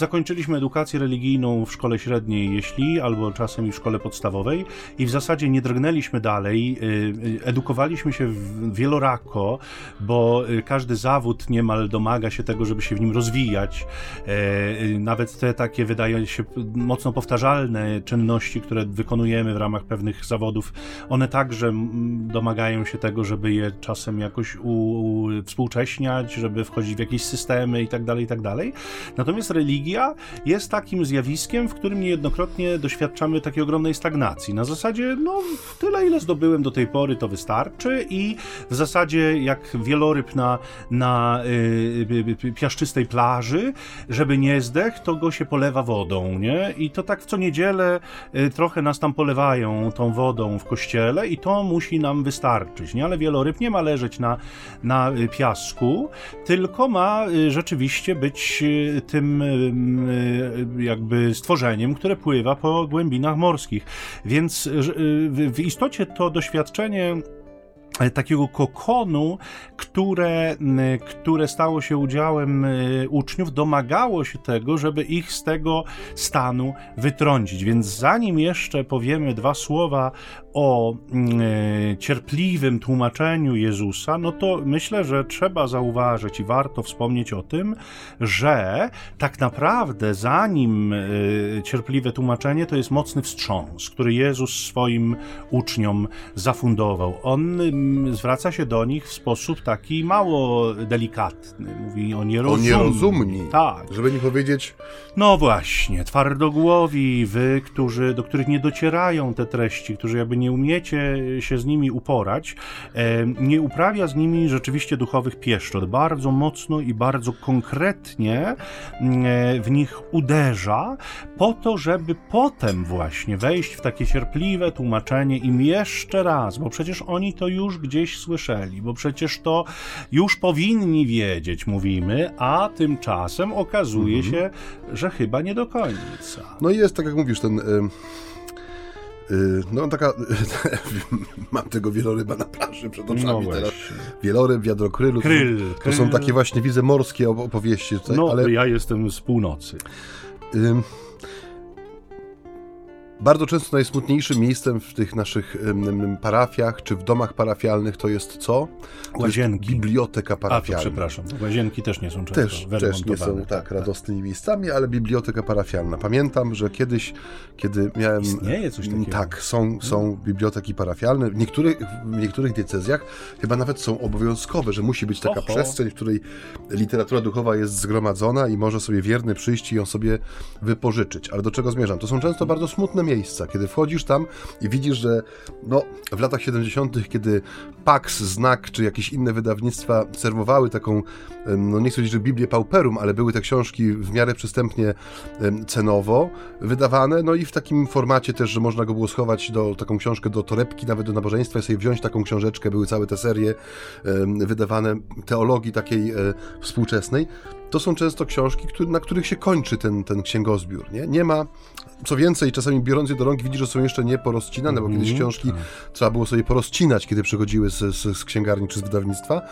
zakończyliśmy edukację religijną w szkole średniej, jeśli, albo czasem i w szkole podstawowej i w zasadzie nie drgnęliśmy dalej, y, y, edukowaliśmy się wielorako, bo y, każdy zawód niemal domaga się tego, żeby się w nim rozwijać. E, nawet te takie, wydaje się, mocno powtarzalne czynności, które wykonujemy w ramach pewnych zawodów, one także domagają się tego, żeby je czasem jakoś u, współcześniać, żeby wchodzić w jakieś systemy i tak dalej, i tak dalej. Natomiast religia religia jest takim zjawiskiem, w którym niejednokrotnie doświadczamy takiej ogromnej stagnacji. Na zasadzie, no, tyle ile zdobyłem do tej pory, to wystarczy i w zasadzie jak wieloryb na, na y, piaszczystej plaży, żeby nie zdech, to go się polewa wodą, nie? I to tak w co niedzielę y, trochę nas tam polewają tą wodą w kościele i to musi nam wystarczyć, nie? Ale wieloryb nie ma leżeć na, na piasku, tylko ma rzeczywiście być tym jakby stworzeniem, które pływa po głębinach morskich. Więc w istocie to doświadczenie E, takiego kokonu, które, które stało się udziałem e, uczniów, domagało się tego, żeby ich z tego stanu wytrącić. Więc zanim jeszcze powiemy dwa słowa o e, cierpliwym tłumaczeniu Jezusa, no to myślę, że trzeba zauważyć i warto wspomnieć o tym, że tak naprawdę zanim cierpliwe tłumaczenie to jest mocny wstrząs, który Jezus swoim uczniom zafundował. On zwraca się do nich w sposób taki mało delikatny. Mówi o nierozumni. O nierozumni. Tak. Żeby nie powiedzieć... No właśnie, twardogłowi, wy, którzy, do których nie docierają te treści, którzy jakby nie umiecie się z nimi uporać, e, nie uprawia z nimi rzeczywiście duchowych pieszczot. Bardzo mocno i bardzo konkretnie e, w nich uderza, po to, żeby potem właśnie wejść w takie cierpliwe tłumaczenie im jeszcze raz, bo przecież oni to już gdzieś słyszeli, bo przecież to już powinni wiedzieć, mówimy, a tymczasem okazuje mhm. się, że chyba nie do końca. No i jest, tak jak mówisz, ten... no taka, mam tego wieloryba na plaży przed oczami no teraz. Wieloryb, wiadrokrylu, kryl, to, to są takie właśnie, widzę, morskie opowieści tutaj, no, ale... ja jestem z północy. Bardzo często najsmutniejszym miejscem w tych naszych parafiach czy w domach parafialnych to jest co? To Łazienki. Jest biblioteka parafialna. A, przepraszam. Łazienki też nie są często Też, też nie są tak, tak radosnymi miejscami, ale biblioteka parafialna. Pamiętam, że kiedyś, kiedy miałem... Istnieje coś takiego? Tak, są, są biblioteki parafialne. W niektórych, w niektórych diecezjach chyba nawet są obowiązkowe, że musi być taka Oho. przestrzeń, w której literatura duchowa jest zgromadzona i może sobie wierny przyjść i ją sobie wypożyczyć. Ale do czego zmierzam? To są często bardzo smutne miejsca, kiedy wchodzisz tam i widzisz, że no, w latach 70., kiedy Pax, Znak czy jakieś inne wydawnictwa serwowały taką, no nie chcę powiedzieć, że Biblię Pauperum, ale były te książki w miarę przystępnie cenowo wydawane, no i w takim formacie też, że można go było schować do taką książkę do torebki, nawet do nabożeństwa i sobie wziąć taką książeczkę, były całe te serie wydawane teologii takiej e, współczesnej, to są często książki, który, na których się kończy ten, ten księgozbiór. Nie? nie ma, co więcej, czasami biorąc je do rąk, widzisz, że są jeszcze nie porozcinane, bo kiedyś mhm, książki tak. trzeba było sobie porozcinać, kiedy przychodziły z, z, z księgarni czy z wydawnictwa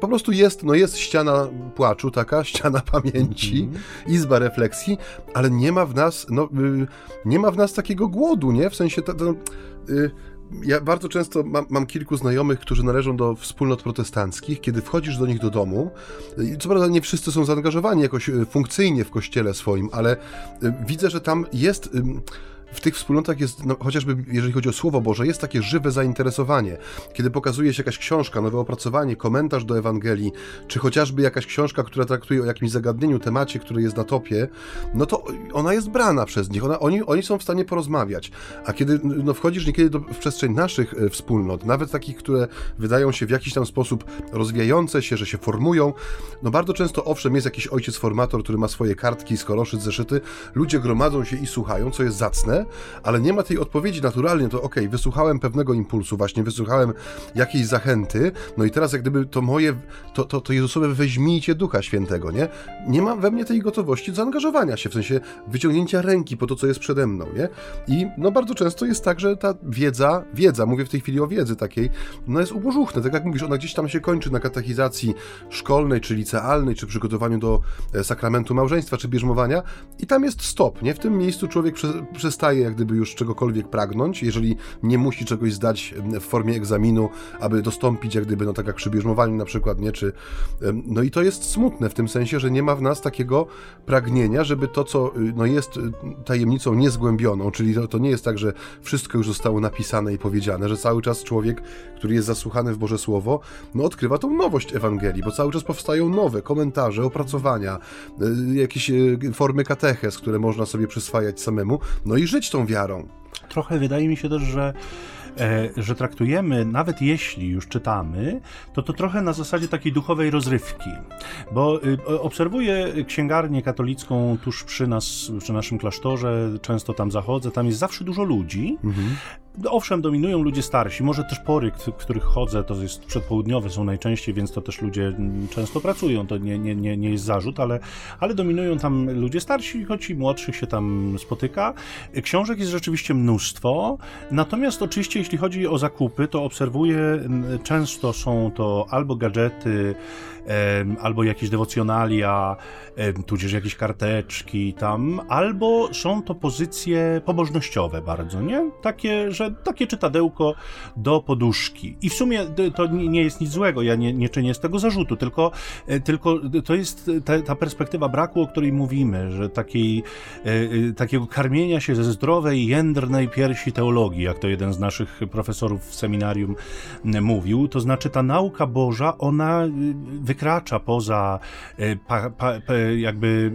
po prostu jest, no jest ściana płaczu, taka ściana pamięci, mm -hmm. izba refleksji, ale nie ma w nas, no, y, nie ma w nas takiego głodu, nie? W sensie, to, to, y, ja bardzo często mam, mam, kilku znajomych, którzy należą do wspólnot protestanckich. Kiedy wchodzisz do nich do domu, co prawda nie wszyscy są zaangażowani jakoś e, funkcyjnie w kościele swoim, ale e, widzę, że tam jest w tych wspólnotach jest, no, chociażby jeżeli chodzi o Słowo Boże, jest takie żywe zainteresowanie. Kiedy pokazuje się jakaś książka, nowe opracowanie, komentarz do Ewangelii, czy chociażby jakaś książka, która traktuje o jakimś zagadnieniu, temacie, który jest na topie, no to ona jest brana przez nich, ona, oni, oni są w stanie porozmawiać. A kiedy no, wchodzisz niekiedy do, w przestrzeń naszych e, wspólnot, nawet takich, które wydają się w jakiś tam sposób rozwijające się, że się formują, no bardzo często owszem jest jakiś ojciec formator, który ma swoje kartki, skoroszyc, zeszyty, ludzie gromadzą się i słuchają, co jest zacne, ale nie ma tej odpowiedzi naturalnie, to ok, wysłuchałem pewnego impulsu, właśnie wysłuchałem jakiejś zachęty, no i teraz jak gdyby to moje, to, to, to Jezusowe weźmijcie Ducha Świętego, nie? Nie ma we mnie tej gotowości zaangażowania się, w sensie wyciągnięcia ręki po to, co jest przede mną, nie? I no bardzo często jest tak, że ta wiedza, wiedza, mówię w tej chwili o wiedzy takiej, no jest ubożuchna, tak jak mówisz, ona gdzieś tam się kończy na katechizacji szkolnej, czy licealnej, czy przygotowaniu do e, sakramentu małżeństwa, czy bierzmowania i tam jest stop, nie? W tym miejscu człowiek prze, przestaje przestaje jak gdyby już czegokolwiek pragnąć, jeżeli nie musi czegoś zdać w formie egzaminu, aby dostąpić jak gdyby, no tak jak przy bierzmowaniu na przykład, nie, czy no i to jest smutne w tym sensie, że nie ma w nas takiego pragnienia, żeby to, co y, no, jest y, tajemnicą niezgłębioną, czyli to, to nie jest tak, że wszystko już zostało napisane i powiedziane, że cały czas człowiek, który jest zasłuchany w Boże Słowo, no odkrywa tą nowość Ewangelii, bo cały czas powstają nowe komentarze, opracowania, y, jakieś formy katechez, które można sobie przyswajać samemu, no i żyć tą wiarą. Trochę wydaje mi się też, że E, że traktujemy, nawet jeśli już czytamy, to to trochę na zasadzie takiej duchowej rozrywki. Bo y, obserwuję księgarnię katolicką tuż przy nas, przy naszym klasztorze, często tam zachodzę, tam jest zawsze dużo ludzi. Mhm. Owszem, dominują ludzie starsi, może też pory, w których chodzę, to jest przedpołudniowe są najczęściej, więc to też ludzie mm, często pracują, to nie, nie, nie, nie jest zarzut, ale, ale dominują tam ludzie starsi, choć i młodszych się tam spotyka. Książek jest rzeczywiście mnóstwo, natomiast oczywiście jeśli chodzi o zakupy, to obserwuję, często są to albo gadżety, albo jakieś dewocjonalia, tudzież jakieś karteczki tam, albo są to pozycje pobożnościowe bardzo, nie? Takie, że takie czytadełko do poduszki. I w sumie to nie jest nic złego, ja nie, nie czynię z tego zarzutu, tylko, e, tylko to jest ta, ta perspektywa braku, o której mówimy, że takiej, e, e, takiego karmienia się ze zdrowej, jędrnej piersi teologii, jak to jeden z naszych profesorów w seminarium mówił, to znaczy ta nauka Boża, ona wykracza poza pa, pa, jakby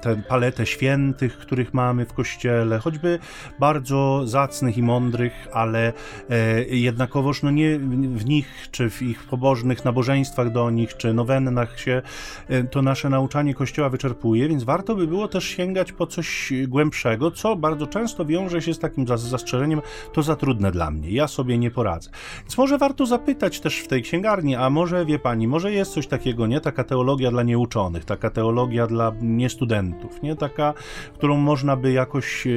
tę paletę świętych, których mamy w kościele, choćby bardzo zacnych i mądrych, ale e, jednakowoż no nie w nich, czy w ich pobożnych nabożeństwach do nich, czy nowennach się e, to nasze nauczanie kościoła wyczerpuje, więc warto by było też sięgać po coś głębszego, co bardzo często wiąże się z takim zastrzeżeniem, to za trudne dla mnie, ja sobie nie poradzę. Więc może warto zapytać też w tej księgarni, a może wie pani, może jest coś takiego, nie? Taka teologia dla nieuczonych, taka teologia dla niestudentów, nie? Taka, którą można by jakoś e,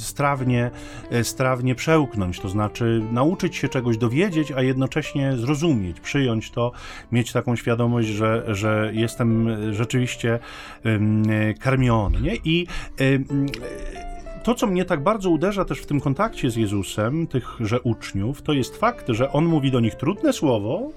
strawnie, e, strawnie przełknąć, to znaczy nauczyć się czegoś dowiedzieć, a jednocześnie zrozumieć, przyjąć to, mieć taką świadomość, że, że jestem rzeczywiście karmiony, nie? I to, co mnie tak bardzo uderza też w tym kontakcie z Jezusem, tychże uczniów, to jest fakt, że on mówi do nich trudne słowo,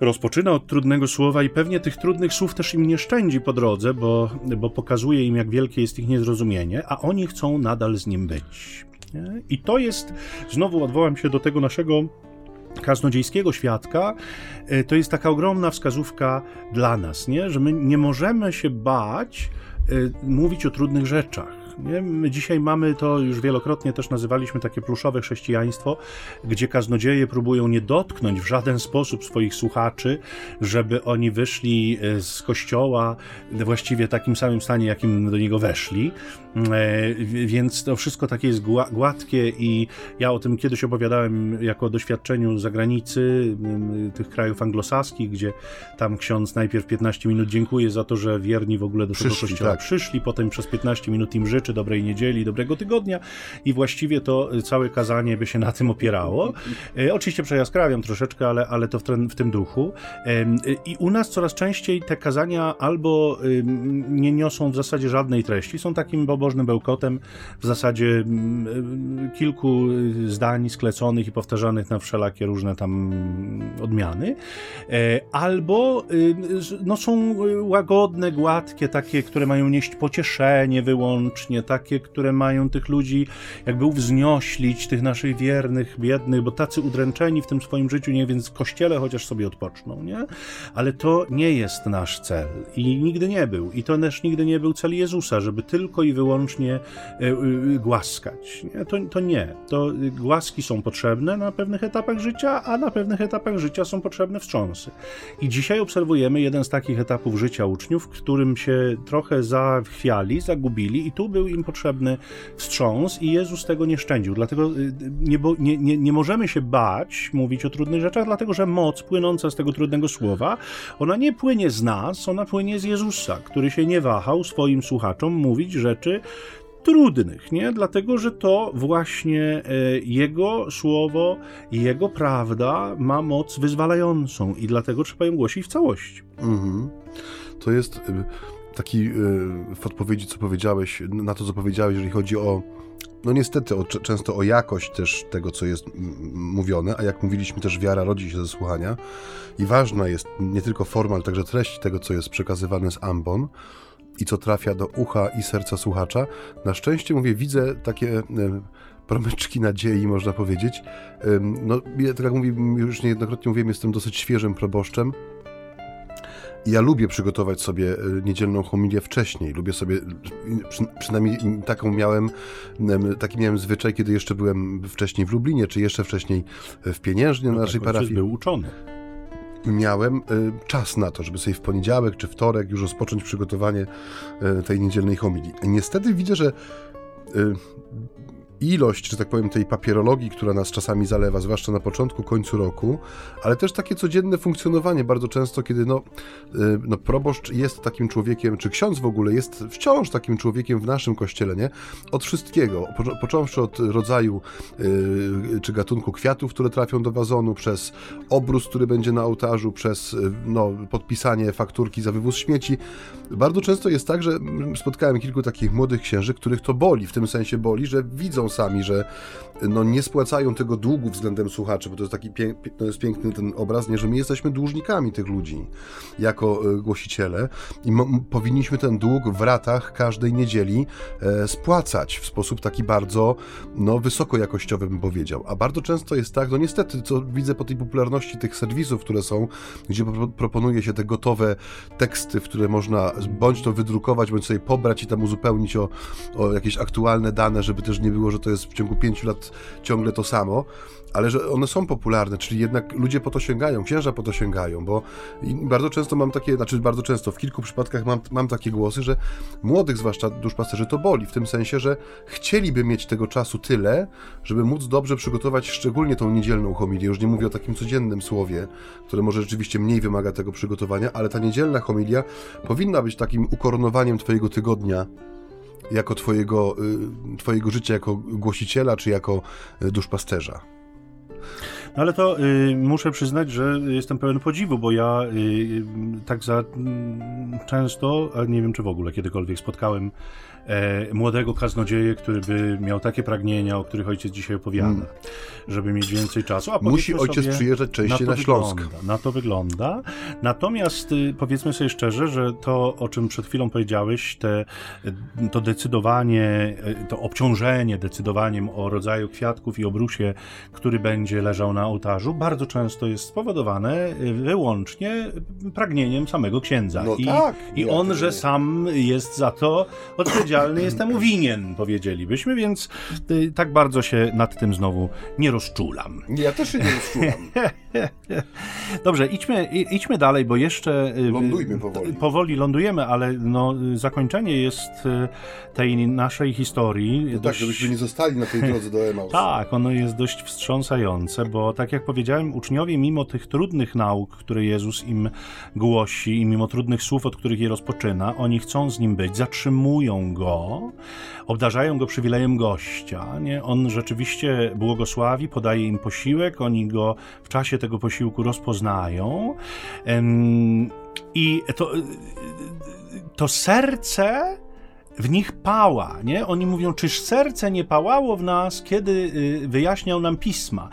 rozpoczyna od trudnego słowa i pewnie tych trudnych słów też im nie szczędzi po drodze, bo, bo pokazuje im, jak wielkie jest ich niezrozumienie, a oni chcą nadal z nim być. Nie? I to jest, znowu odwołam się do tego naszego kaznodziejskiego świadka, e, to jest taka ogromna wskazówka dla nas, nie? że my nie możemy się bać e, mówić o trudnych rzeczach. Nie? My dzisiaj mamy to, już wielokrotnie też nazywaliśmy takie pluszowe chrześcijaństwo, gdzie kaznodzieje próbują nie dotknąć w żaden sposób swoich słuchaczy, żeby oni wyszli e, z kościoła właściwie takim samym stanie, jakim do niego weszli. E, więc to wszystko takie jest gładkie i ja o tym kiedyś opowiadałem jako o doświadczeniu z zagranicy, tych krajów anglosaskich, gdzie tam ksiądz najpierw 15 minut dziękuję za to, że wierni w ogóle do przyszli, tego kościoła tak. przyszli, potem przez 15 minut im życzy dobrej niedzieli, dobrego tygodnia i właściwie to całe kazanie by się na tym opierało. E, oczywiście przejaskrawiam troszeczkę, ale, ale to w, ten, w tym duchu. I u nas coraz częściej te kazania albo nie niosą w zasadzie żadnej treści, są takim pobożnym bełkotem w zasadzie mm, kilku zdań skleconych i powtarzanych na wszelakie różne tam odmiany, e, albo y, no, są łagodne, gładkie, takie, które mają nieść pocieszenie wyłącznie, takie, które mają tych ludzi jakby uwznioślić, tych naszych wiernych, biednych, bo tacy udręczeni w tym swoim życiu, nie więc w kościele chociaż sobie odpoczną, nie? Ale to nie jest nasz cel i nigdy nie był. I to też nigdy nie był cel Jezusa, żeby tylko i wyłącznie e, e, głaskać. Nie? To, to nie. To głaski są potrzebne na pewnych etapach życia, a na pewnych etapach życia są potrzebne wstrząsy. I dzisiaj obserwujemy jeden z takich etapów życia uczniów, w którym się trochę zachwiali, zagubili i tu był im potrzebny wstrząs i Jezus tego nie szczędził. Dlatego y, nie, nie, nie, nie możemy się bać mówić o trudnych rzeczach, dlatego że moc płynąca z tego trudnego słowa, ona nie płynie z nas, ona płynie z Jezusa, który się nie wahał swoim słuchaczom mówić rzeczy trudnych, nie? Dlatego, że to właśnie e, Jego słowo, Jego prawda ma moc wyzwalającą i dlatego trzeba ją głosić w całości. Mhm. To jest taki w odpowiedzi, co powiedziałeś, na to, co powiedziałeś, jeżeli chodzi o no niestety o, często o jakość też tego, co jest mówione, a jak mówiliśmy też wiara rodzi się ze słuchania i ważna jest nie tylko forma, ale także treść tego, co jest przekazywane z ambon i co trafia do ucha i serca słuchacza. Na szczęście, mówię, widzę takie promyczki nadziei, można powiedzieć. No, tak jak mówię, już niejednokrotnie mówiłem, jestem dosyć świeżym proboszczem, ja lubię przygotować sobie e, niedzielną homilię wcześniej. Lubię sobie, przynajmniej taką miałem, taki miałem zwyczaj, kiedy jeszcze byłem wcześniej w Lublinie, czy jeszcze wcześniej w Pieniężnie no na naszej tak, parafii. był uczony miałem e, czas na to, żeby sobie w poniedziałek czy wtorek już rozpocząć przygotowanie e, tej niedzielnej homilii. Niestety widzę, że ilość, że tak powiem, tej papierologii, która nas czasami zalewa, zwłaszcza na początku, końcu roku, ale też takie codzienne funkcjonowanie bardzo często, kiedy no, y, no proboszcz jest takim człowiekiem, czy ksiądz w ogóle jest wciąż takim człowiekiem w naszym kościele, nie? Od wszystkiego, począwszy od rodzaju yy, czy gatunku kwiatów, które trafią do wazonu, przez obrus, który będzie na ołtarzu, przez y, no, podpisanie fakturki za wywóz śmieci. Bardzo często jest tak, że spotkałem kilku takich młodych księży, których to boli, w tym sensie boli, że widzą sami, że no, nie spłacają tego długu względem słuchaczy, bo to jest taki pięk, to jest piękny ten obraz, nie, że my jesteśmy dłużnikami tych ludzi jako e, głosiciele i powinniśmy ten dług w ratach każdej niedzieli e, spłacać w sposób taki bardzo no, wysokojakościowy, bym powiedział. A bardzo często jest tak, no niestety, co widzę po tej popularności tych serwisów, które są, gdzie proponuje się te gotowe teksty, w które można bądź to wydrukować, bądź sobie pobrać i tam uzupełnić o, o jakieś aktualne dane, żeby też nie było, że to jest w ciągu pięciu lat ciągle to samo, ale że one są popularne, czyli jednak ludzie po to sięgają, księża po to sięgają, bo bardzo często mam takie, znaczy bardzo często, w kilku przypadkach mam, mam takie głosy, że młodych zwłaszcza duszpasterzy to boli, w tym sensie, że chcieliby mieć tego czasu tyle, żeby móc dobrze przygotować szczególnie tą niedzielną homilię, już nie mówię o takim codziennym słowie, które może rzeczywiście mniej wymaga tego przygotowania, ale ta niedzielna homilia powinna być takim ukoronowaniem twojego tygodnia, jako twojego, y, twojego życia jako głosiciela, czy jako y, duszpasterza. No ale to y, muszę przyznać, że jestem pełen podziwu, bo ja y, tak za y, często, nie wiem czy w ogóle kiedykolwiek spotkałem e, młodego kaznodzieję, który by miał takie pragnienia, o których ojciec dzisiaj opowiada, hmm. żeby mieć więcej czasu. A Musi ojciec przyjeżdżać częściej na, na Śląsk. Wygląda, na to wygląda. Natomiast y, powiedzmy sobie szczerze, że to, o czym przed chwilą powiedziałeś, te, to decydowanie, y, to obciążenie decydowaniem o rodzaju kwiatków i obrusie, który będzie leżał na ołtarzu, bardzo często jest spowodowane y, wyłącznie pragnieniem samego księdza. No I, tak, i on, że sam jest za to odpowiedzialny odpowiedzialny, jest temu winien, powiedzielibyśmy, więc y, tak bardzo się nad tym znowu nie rozczulam. Ja też się nie rozczulam. Dobrze, idźmy, idźmy dalej, bo jeszcze... Y, Lądujmy powoli. Powoli lądujemy, ale no, zakończenie jest y, tej naszej historii... No tak, dość... Tak, żebyśmy nie zostali na tej drodze do Emaus. tak, ono jest dość wstrząsające, bo tak jak powiedziałem, uczniowie mimo tych trudnych nauk, które Jezus im głosi i mimo trudnych słów, od których je rozpoczyna, oni chcą z Nim być, zatrzymują Go, go, obdarzają go przywilejem gościa. Nie? On rzeczywiście błogosławi, podaje im posiłek, oni go w czasie tego posiłku rozpoznają. I to, to serce w nich pała, nie? Oni mówią, czyż serce nie pałało w nas, kiedy y, wyjaśniał nam pisma.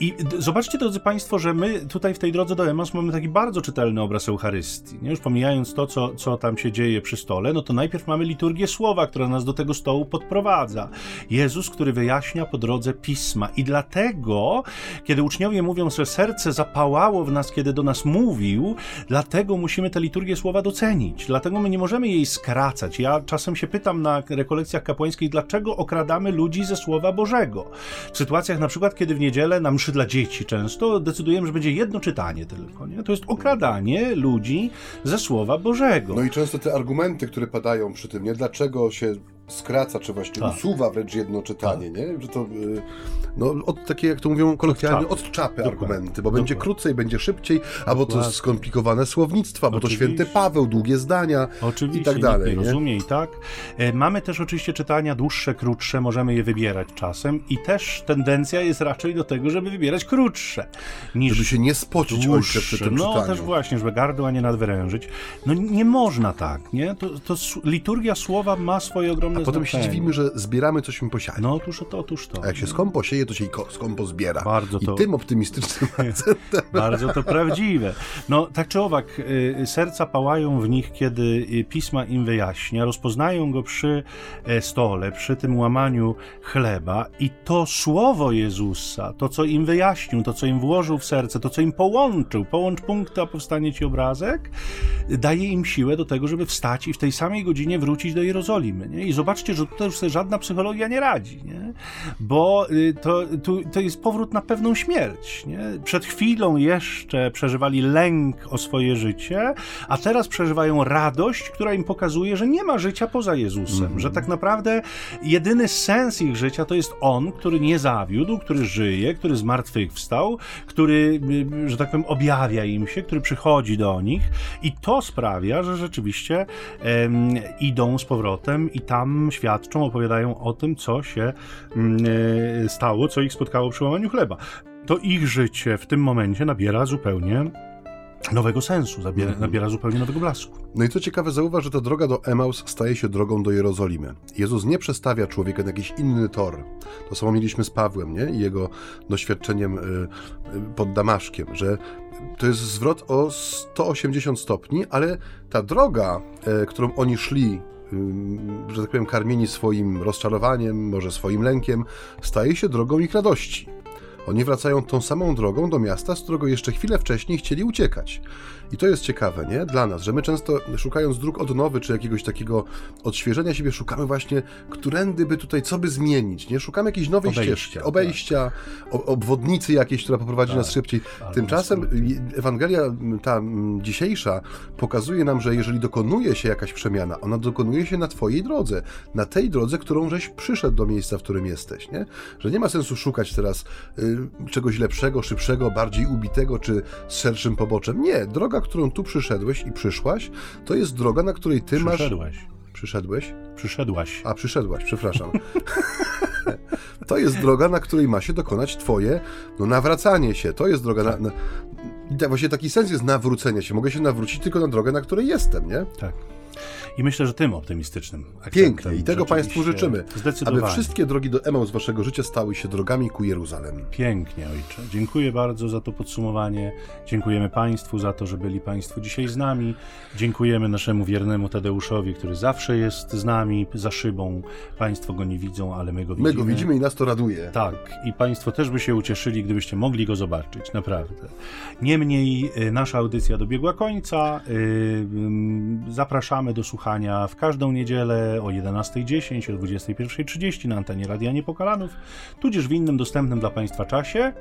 I zobaczcie, drodzy Państwo, że my tutaj w tej drodze do Emaus mamy taki bardzo czytelny obraz Eucharystii. Nie? Już pomijając to, co, co tam się dzieje przy stole, no to najpierw mamy liturgię słowa, która nas do tego stołu podprowadza. Jezus, który wyjaśnia po drodze pisma. I dlatego, kiedy uczniowie mówią, że serce zapałało w nas, kiedy do nas mówił, dlatego musimy tę liturgię słowa docenić. Dlatego my nie możemy jej skracać. Ja czasem się się pytam na rekolekcjach kapłańskich, dlaczego okradamy ludzi ze Słowa Bożego. W sytuacjach na przykład, kiedy w niedzielę na mszy dla dzieci często decydujemy, że będzie jedno czytanie tylko. Nie? To jest okradanie ludzi ze Słowa Bożego. No i często te argumenty, które padają przy tym, nie? Dlaczego się skraca, czy właśnie Tak. usuwa wręcz jedno czytanie, nie? Że to, y, no, od takie, jak to mówią kolokwialnie, od czapy argumenty, bo będzie Dokładnie. krócej, będzie szybciej, albo to skomplikowane słownictwa, bo to Oczywiście. święty Paweł, długie zdania Oczywiście, i tak dalej, nie rozumie i tak. E, Mamy też oczywiście czytania dłuższe, krótsze, możemy je wybierać czasem i też tendencja jest raczej do tego, żeby wybierać krótsze niż Żeby się nie spocić ojcze przy tym no czytaniu. też właśnie, żeby gardła nie nadwyrężyć. No nie można tak, nie? To, to liturgia słowa ma swoje ogromne A potem się znaczenie. dziwimy, że zbieramy cośmy posiali. No otóż to, otóż to. A jak się skąpo sieje, to się i skąpo zbiera. Bardzo to- I tym optymistycznym akcentem Bardzo to prawdziwe. No, tak czy owak, y, serca pałają w nich, kiedy y, pisma im wyjaśnia, rozpoznają go przy e, stole, przy tym łamaniu chleba i to słowo Jezusa, to co im wyjaśnił, to co im włożył w serce, to co im połączył, połącz punkty, a powstanie ci obrazek, daje im siłę do tego, żeby wstać i w tej samej godzinie wrócić do Jerozolimy. Nie? I zobaczcie, że tutaj już sobie żadna psychologia nie radzi, nie? bo y, to, tu, to jest powrót na pewną śmierć. Nie? Przed chwilą jeszcze przeżywali lęk o swoje życie, a teraz przeżywają radość, która im pokazuje, że nie ma życia poza Jezusem, że tak naprawdę jedyny sens ich życia to jest On, który nie zawiódł, który żyje, który zmartwychwstał, który, y, że tak powiem, objawia im się, który przychodzi do nich i to sprawia, że rzeczywiście em, idą z powrotem i tam świadczą, opowiadają o tym, co się mm, e, stało, co ich spotkało przy łamaniu chleba. To ich życie w tym momencie nabiera zupełnie nowego sensu, zabiera, nabiera zupełnie nowego blasku. No i co ciekawe, zauważ, że ta droga do Emaus staje się drogą do Jerozolimy. Jezus nie przestawia człowieka na jakiś inny tor. To samo mieliśmy z Pawłem, nie? I jego doświadczeniem y, y, pod Damaszkiem, że to jest zwrot o 180 stopni, ale ta droga, którą oni szli, że tak powiem, karmieni swoim rozczarowaniem, może swoim lękiem, staje się drogą ich radości. Oni wracają tą samą drogą do miasta, z którego jeszcze chwilę wcześniej chcieli uciekać. I to jest ciekawe, nie? Dla nas, że my często szukając dróg odnowy, czy jakiegoś takiego odświeżenia siebie, szukamy właśnie, którędy by tutaj, co by zmienić, nie? Szukamy jakiejś nowej Obejścia, ścieżki, tak. obejścia, o, obwodnicy jakiejś, która poprowadzi nas szybciej. Tymczasem. Ewangelia ta dzisiejsza pokazuje nam, że jeżeli dokonuje się jakaś przemiana, ona dokonuje się na twojej drodze, na tej drodze, którą żeś przyszedł do miejsca, w którym jesteś, nie? Że nie ma sensu szukać teraz y, czegoś lepszego, szybszego, bardziej ubitego, czy z szerszym poboczem. Nie, droga, którą tu przyszedłeś i przyszłaś, to jest droga, na której ty masz... Przyszedłeś. Przyszedłeś? Przyszedłaś. A, przyszedłaś, przepraszam. to jest droga, na której ma się dokonać twoje no, nawracanie się. To jest droga na... na... tak Właśnie taki sens jest nawrócenia się. Mogę się nawrócić tylko na drogę, na której jestem, nie? Tak. I myślę, że tym optymistycznym Pięknie. I tego Państwu życzymy. Aby wszystkie drogi do Emaus waszego życia stały się drogami ku Jeruzalem. Pięknie, ojcze. Dziękuję bardzo za to podsumowanie. Dziękujemy Państwu za to, że byli Państwo dzisiaj z nami. Dziękujemy naszemu wiernemu Tadeuszowi, który zawsze jest z nami za szybą. Państwo go nie widzą, ale my go widzimy. My go widzimy i nas to raduje. Tak, i Państwo też by się ucieszyli, gdybyście mogli go zobaczyć, naprawdę. Niemniej y, nasza audycja dobiegła końca. Y, ym, Zapraszamy do słuchania w każdą niedzielę o 11.10, o 21.30 na antenie Radia Niepokalanów, tudzież w innym dostępnym dla Państwa czasie.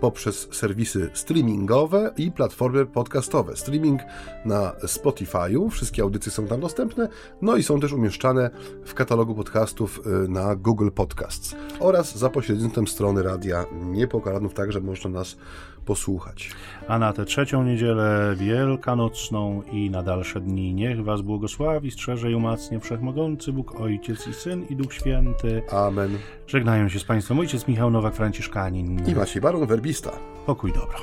poprzez serwisy streamingowe i platformy podcastowe. Streaming na Spotify'u, wszystkie audycje są tam dostępne, no i są też umieszczane w katalogu podcastów y, na Google Podcasts oraz za pośrednictwem strony Radia Niepokalanów, także można nas posłuchać. A na tę trzecią niedzielę wielkanocną i na dalsze dni niech Was błogosławi, strzeże i umacnie Wszechmogący Bóg, Ojciec i Syn i Duch Święty. Amen. Żegnają się z Państwem ojciec Michał Nowak-Franciszkanin. I Maciej Baron, werbista. Pokój dobro.